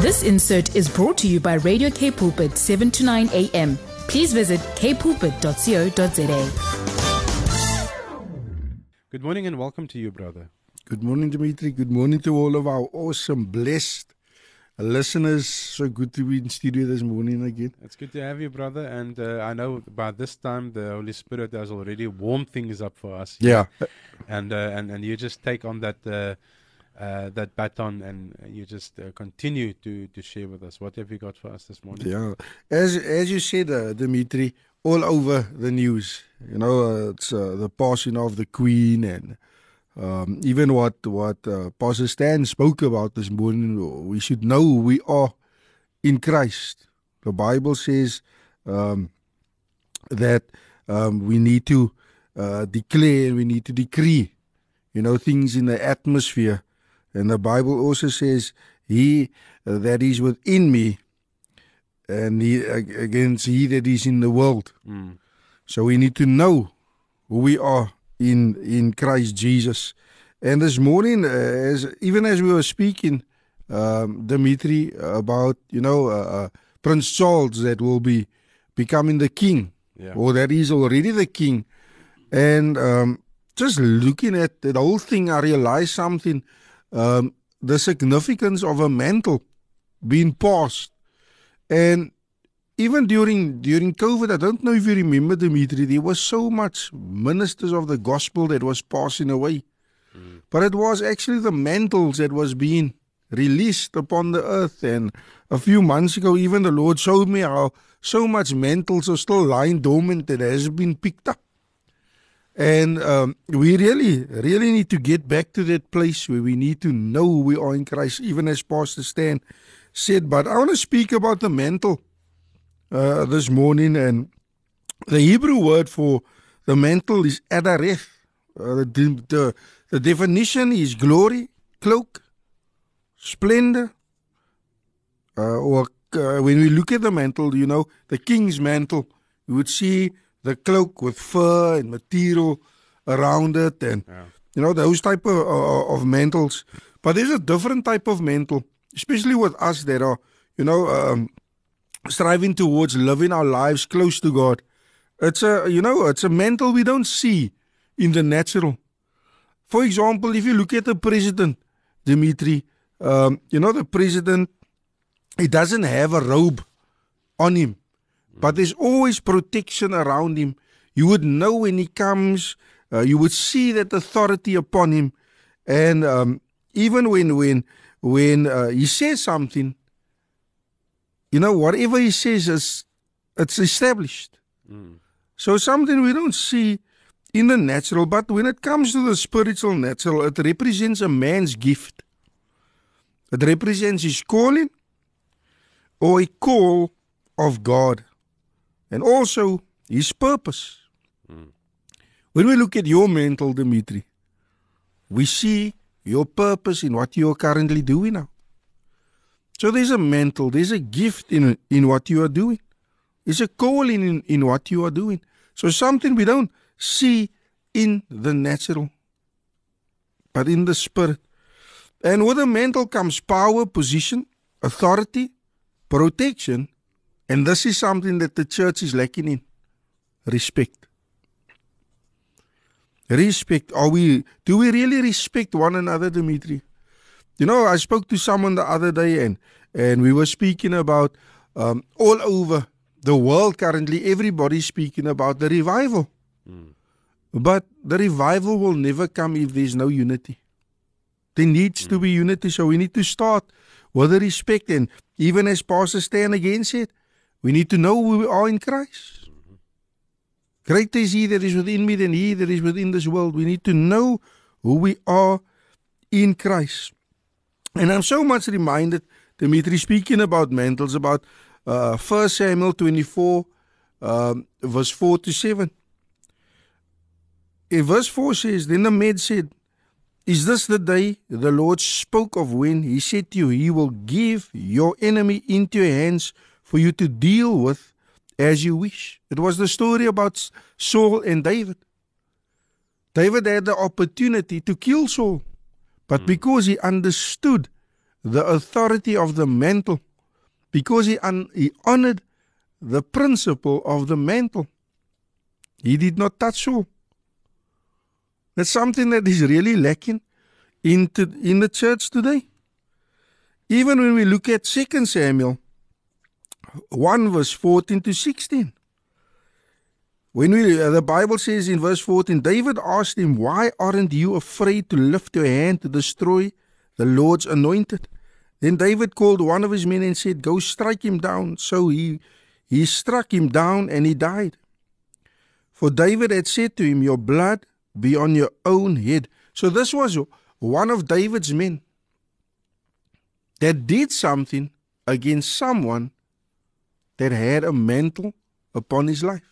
This insert is brought to you by Radio K Pulpit 7 to 9 a.m. Please visit kpulpit.co.za. Good morning and welcome to you, brother. Good morning, Dimitri. Good morning to all of our awesome, blessed listeners. So good to be in studio this morning again. It's good to have you, brother. And uh, I know by this time the Holy Spirit has already warmed things up for us. Yeah. And uh, and and you just take on that uh, uh, that baton and you just uh, continue to to share with us. What have you got for us this morning? Yeah. As as you said, uh, Dimitri, all over the news. You know, uh, it's uh, the passing of the Queen and. Um, even what what uh, Pastor Stan spoke about this morning, we should know we are in Christ. The Bible says um, that um, we need to declare, we need to decree, you know, things in the atmosphere. And the Bible also says, "He uh, that is within me, and he, against he that is in the world." Mm. So we need to know who we are in in Christ Jesus. And this morning, uh, as even as we were speaking, um, Dimitri, about you know uh, uh, Prince Charles that will be becoming the king, Yeah. or that is already the king, and um, just looking at the whole thing, I realized something: um, the significance of a mantle being passed, and even during during COVID, I don't know if you remember, Dimitri, there was so much ministers of the gospel that was passing away. But it was actually the mantles that was being released upon the earth. And a few months ago, even the Lord showed me how so much mantles are still lying dormant that has been picked up. And um, we really, really need to get back to that place where we need to know we are in Christ, even as Pastor Stan said. But I want to speak about the mantle uh, this morning, and the Hebrew word for the mantle is adareth. Uh, the, the, the definition is glory, cloak, splendor. Uh, or uh, when we look at the mantle, you know, the king's mantle, you would see the cloak with fur and material around it, and Yeah. you know those type of, uh, of mantles. But there's a different type of mantle, especially with us that are, you know, um, striving towards living our lives close to God. It's a, you know, it's a mantle we don't see in the natural. For example, if you look at the president, Dimitri, um, you know, the president, he doesn't have a robe on him, but there's always protection around him. You would know when he comes, uh, you would see that authority upon him. And um, even when, when, when uh, he says something, you know, whatever he says is it's established. So something we don't see in the natural, but when it comes to the spiritual natural, it represents a man's gift. It represents his calling or a call of God and also his purpose. Hmm. When we look at your mental, Dimitri, we see your purpose in what you are currently doing now. So there's a mental, there's a gift in, in what you are doing. There's a calling in, in what you are doing. So something we don't see in the natural, but in the spirit. And with the mental comes power, position, authority, protection, and this is something that the church is lacking in respect. Respect. Are we do we really respect one another, Dimitri? You know, I spoke to someone the other day and and we were speaking about um, all over the world currently everybody's speaking about the revival. But the revival will never come if there's no unity. There needs to be unity, so we need to start with the respect. And even as Pastor Stan again said, we need to know who we are in Christ. Greater is He that is within me than He that is within this world. We need to know who we are in Christ. And I'm so much reminded, Dimitri, speaking about mantles, about uh, 1 Samuel 24, um, verse 4 to 7. In verse 4 says, Then the maid said, Is this the day the Lord spoke of when he said to you, He will give your enemy into your hands for you to deal with as you wish? It was the story about Saul and David. David had the opportunity to kill Saul, but hmm. because he understood the authority of the mantle, because he, un- he honored the principle of the mantle, he did not touch Saul. That's something that is really lacking in, to, in the church today. Even when we look at 2 Samuel 1 verse 14 to 16. When we, uh, the Bible says in verse 14, David asked him, Why aren't you afraid to lift your hand to destroy the Lord's anointed? Then David called one of his men and said, Go strike him down. So he, he struck him down and he died. For David had said to him, Your blood be on your own head. So this was one of David's men that did something against someone that had a mantle upon his life.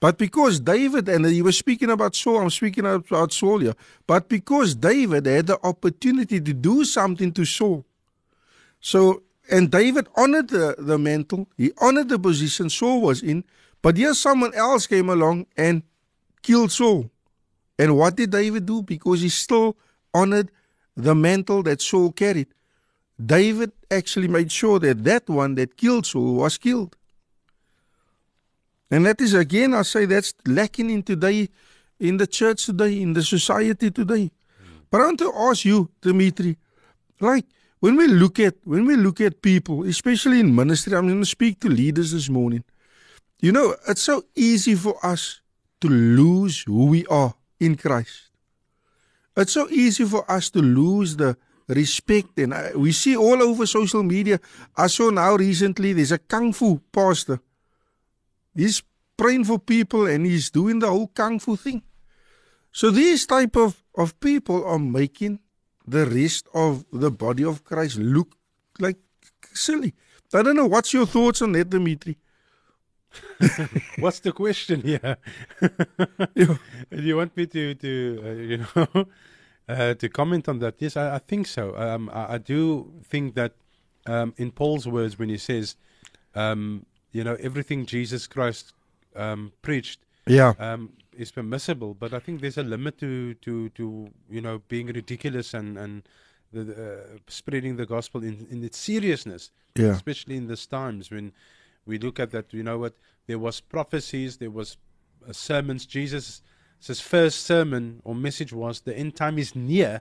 But because David, and he was speaking about Saul, I'm speaking about Saul here, but because David had the opportunity to do something to Saul. So, and David honored the, the mantle, he honored the position Saul was in, but here someone else came along and killed Saul. And what did David do? Because he still honored the mantle that Saul carried. David actually made sure that that one that killed Saul was killed. And that is again, I say that's lacking in today, in the church today, in the society today. But I want to ask you, Dimitri, like when we look at when we look at people, especially in ministry, I'm going to speak to leaders this morning. You know, it's so easy for us to lose who we are in Christ. It's so easy for us to lose the respect, and I, we see all over social media. I saw now recently there's a kung fu pastor He's praying for people and he's doing the whole kung fu thing. So these type of, of people are making the rest of the body of Christ look like silly. I don't know. What's your thoughts on that, Dimitri? What's the question here? yeah. Do you want me to, to uh, you know, uh, to comment on that? Yes, I, I think so. Um, I, I, do think that um, in Paul's words when he says, um, you know everything Jesus Christ um, preached yeah um, is permissible but I think there's a limit to to to you know being ridiculous and and the, uh, spreading the gospel in in its seriousness yeah especially in these times when we look at that you know what there was prophecies there was uh, sermons Jesus his first sermon or message was the end time is near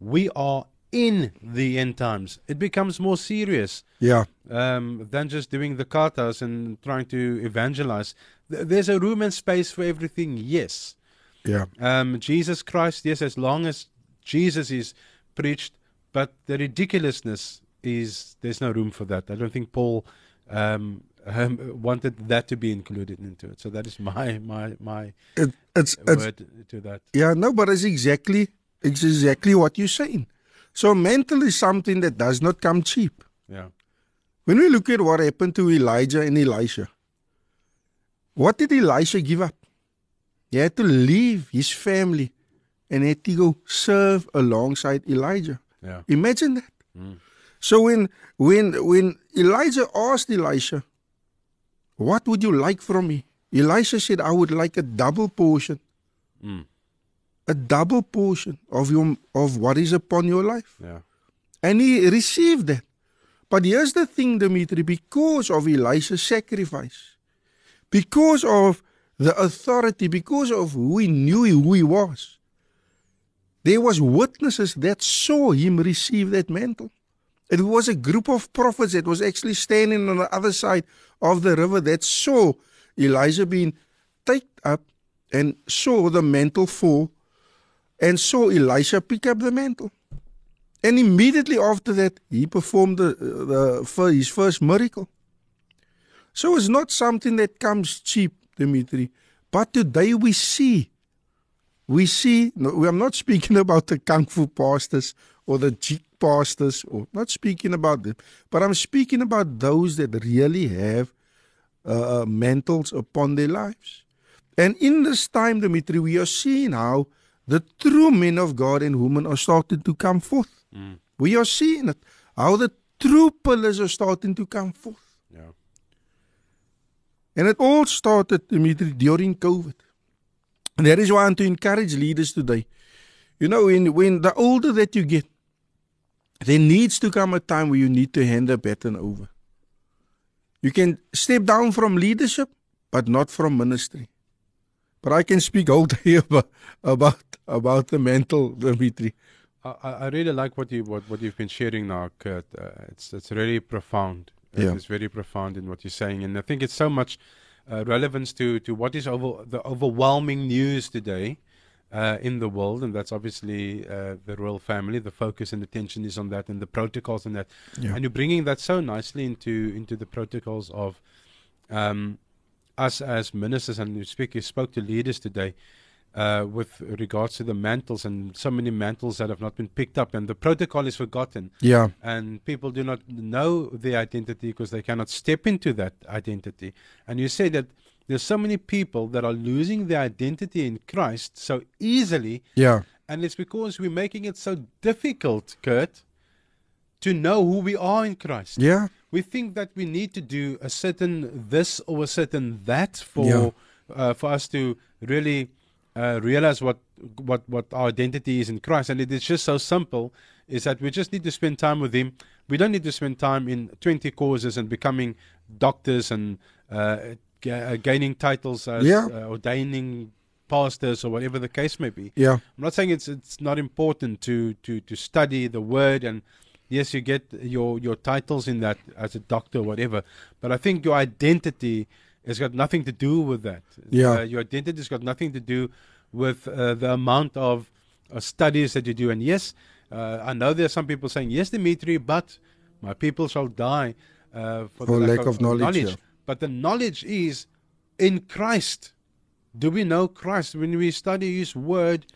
we are in the end times. It becomes more serious. Yeah. Um, than just doing the katas and trying to evangelize. There's a room and space for everything, yes. Yeah. Um, Jesus Christ, yes, as long as Jesus is preached, but the ridiculousness is there's no room for that. I don't think Paul um, um, wanted that to be included into it. So that is my my my it, it's, word it's, to that. Yeah, no, but it's exactly it's exactly what you're saying. So mental is something that does not come cheap. Yeah. When we look at what happened to Elijah and Elisha, what did Elisha give up? He had to leave his family and had to go serve alongside Elijah. Yeah. Imagine that. Mm. So when when when Elijah asked Elisha, "What would you like from me?" Elisha said, "I would like a double portion." Mm a double portion of your of what is upon your life. Yeah. And he received that. But here's the thing, Dimitri, because of Elisha's sacrifice, because of the authority, because of who he knew who he was, there was witnesses that saw him receive that mantle. It was a group of prophets that was actually standing on the other side of the river that saw Elijah being taken up and saw the mantle fall and saw Elisha pick up the mantle. And immediately after that, he performed the, the, his first miracle. So it's not something that comes cheap, Dimitri. But today we see, we see, no, I'm not speaking about the Kung Fu pastors or the pastors, or not speaking about them, but I'm speaking about those that really have uh, uh mantles upon their lives. And in this time, Dimitri, we are seeing how the true men of God and women are starting to come forth. Mm. We are seeing it. How the true pillars are starting to come forth. Yeah. And it all started immediately during COVID. And that is why I want to encourage leaders today. You know, when when the older that you get, there needs to come a time where you need to hand the baton over. You can step down from leadership, but not from ministry. But I can speak all day about about, about the mantle, Dimitri. I, I really like what you what, what you've been sharing now, Kurt. Uh, it's it's really profound. Yeah. It's very profound in what you're saying, and I think it's so much uh, relevance to to what is over the overwhelming news today. Uh, in the world, and that's obviously uh, the royal family. The focus and attention is on that, and the protocols and that. Yeah. And you're bringing that so nicely into into the protocols of um, us as ministers. And you speak, you spoke to leaders today uh, with regards to the mantles, and so many mantles that have not been picked up, and the protocol is forgotten, Yeah. and people do not know the identity because they cannot step into that identity. And you say that there's so many people that are losing their identity in Christ so easily Yeah. and it's because we're making it so difficult, Kurt, to know who we are in Christ. Yeah. We think that we need to do a certain this or a certain that for Yeah. uh, for us to really uh, realize what what what our identity is in Christ. And it is just so simple. Is that we just need to spend time with Him. We don't need to spend time in twenty courses and becoming doctors and uh, uh, gaining titles as Yeah. uh, ordaining pastors or whatever the case may be. Yeah. I'm not saying it's it's not important to to to study the word and yes you get your your titles in that as a doctor or whatever but I think your identity has got nothing to do with that Yeah. uh, your identity has got nothing to do with uh, the amount of uh, studies that you do and yes uh, I know there are some people saying yes Dimitri but my people shall die uh, for, For the lack of knowledge, yeah. But the knowledge is in Christ do we know Christ? When we study His Word,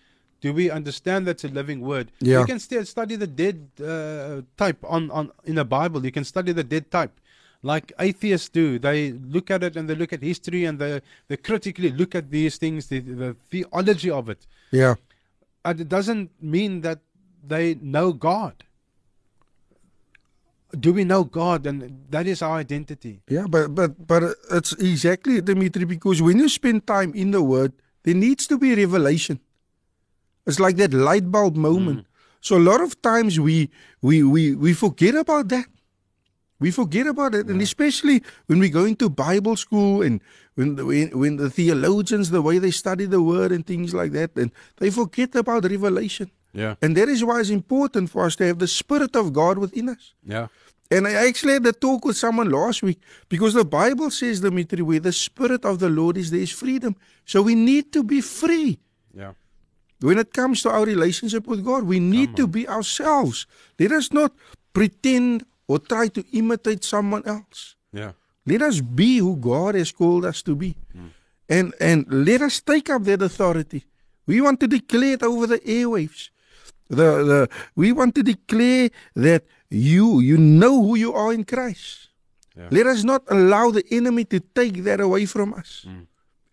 do we understand that's a living Word? Yeah. You can still study the dead uh, type on, on in the Bible. You can study the dead type, like atheists do. They look at it and they look at history and they they critically look at these things, the, the theology of it. Yeah. And it doesn't mean that they know God. Do we know God? And that is our identity. Yeah, but but but it's exactly Dimitri because when you spend time in the Word, there needs to be revelation. It's like that light bulb moment. Mm. So a lot of times we we we we forget about that. We forget about it, and especially when we go into Bible school and when the, when when the theologians the way they study the Word and things like that, and they forget about revelation. Yeah. And that is why it's important for us to have the Spirit of God within us. Yeah. And I actually had a talk with someone last week because the Bible says, Dimitri, where the Spirit of the Lord is, there is freedom. So we need to be free. Yeah. When it comes to our relationship with God, we need to be ourselves. Let us not pretend or try to imitate someone else. Yeah. Let us be who God has called us to be. Hmm. And and let us take up that authority. We want to declare it over the airwaves. The, the we want to declare that you you know who you are in Christ. Yeah. Let us not allow the enemy to take that away from us.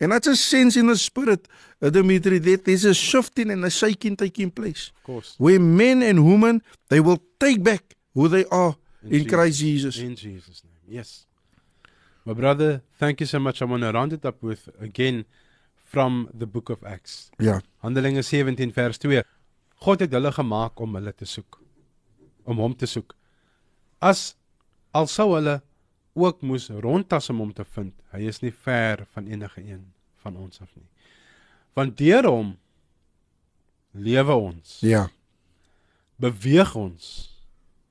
And that's a sense in the spirit, uh, Dimitri, that there's a shifting and a shaking taking place. Of course. Where men and women they will take back who they are In in, Jesus. Christ Jesus. In Jesus' name. Yes. My brother, thank you so much. I want to round it up with again from the book of Acts. Ja. Handelinge 17 vers 2. God het hulle gemaak om hulle te soek. Om hom te soek. As al sou hulle ook moes rondtas om hom te vind, hy is nie ver van enige een van ons af nie. Want deur hom lewe ons, Ja. beweeg ons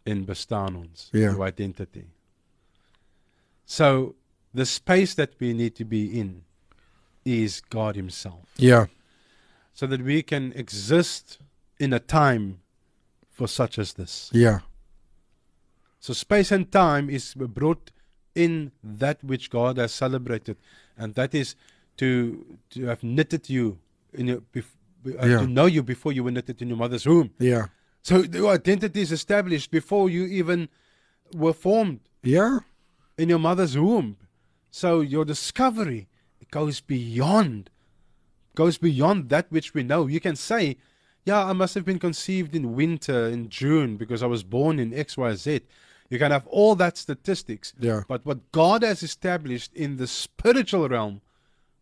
en bestaan ons. Ja. Our identity. So the space that we need to be in is God himself. Ja. so that we can exist in a time for such as this. Yeah. So space and time is brought in that which God has celebrated, and that is to to have knitted you in your bef- uh, Yeah. to know you before you were knitted in your mother's womb. Yeah. So your identity is established before you even were formed Yeah. in your mother's womb. So your discovery goes beyond goes beyond that which we know. You can say, yeah, I must have been conceived in winter in June because I was born in XYZ. You can have all that statistics. Yeah. But what God has established in the spiritual realm,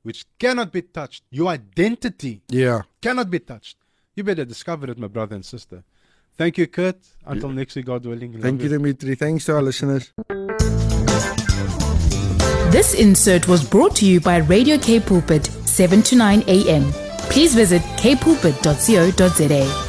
which cannot be touched, your identity yeah. cannot be touched. You better discover it, my brother and sister. Thank you, Kurt. Until next week, God willing. Thank you, Dimitri. Thanks to our listeners. This insert was brought to you by Radio K Pulpit, 7 to 9 a.m. Please visit kpulpit.co.za.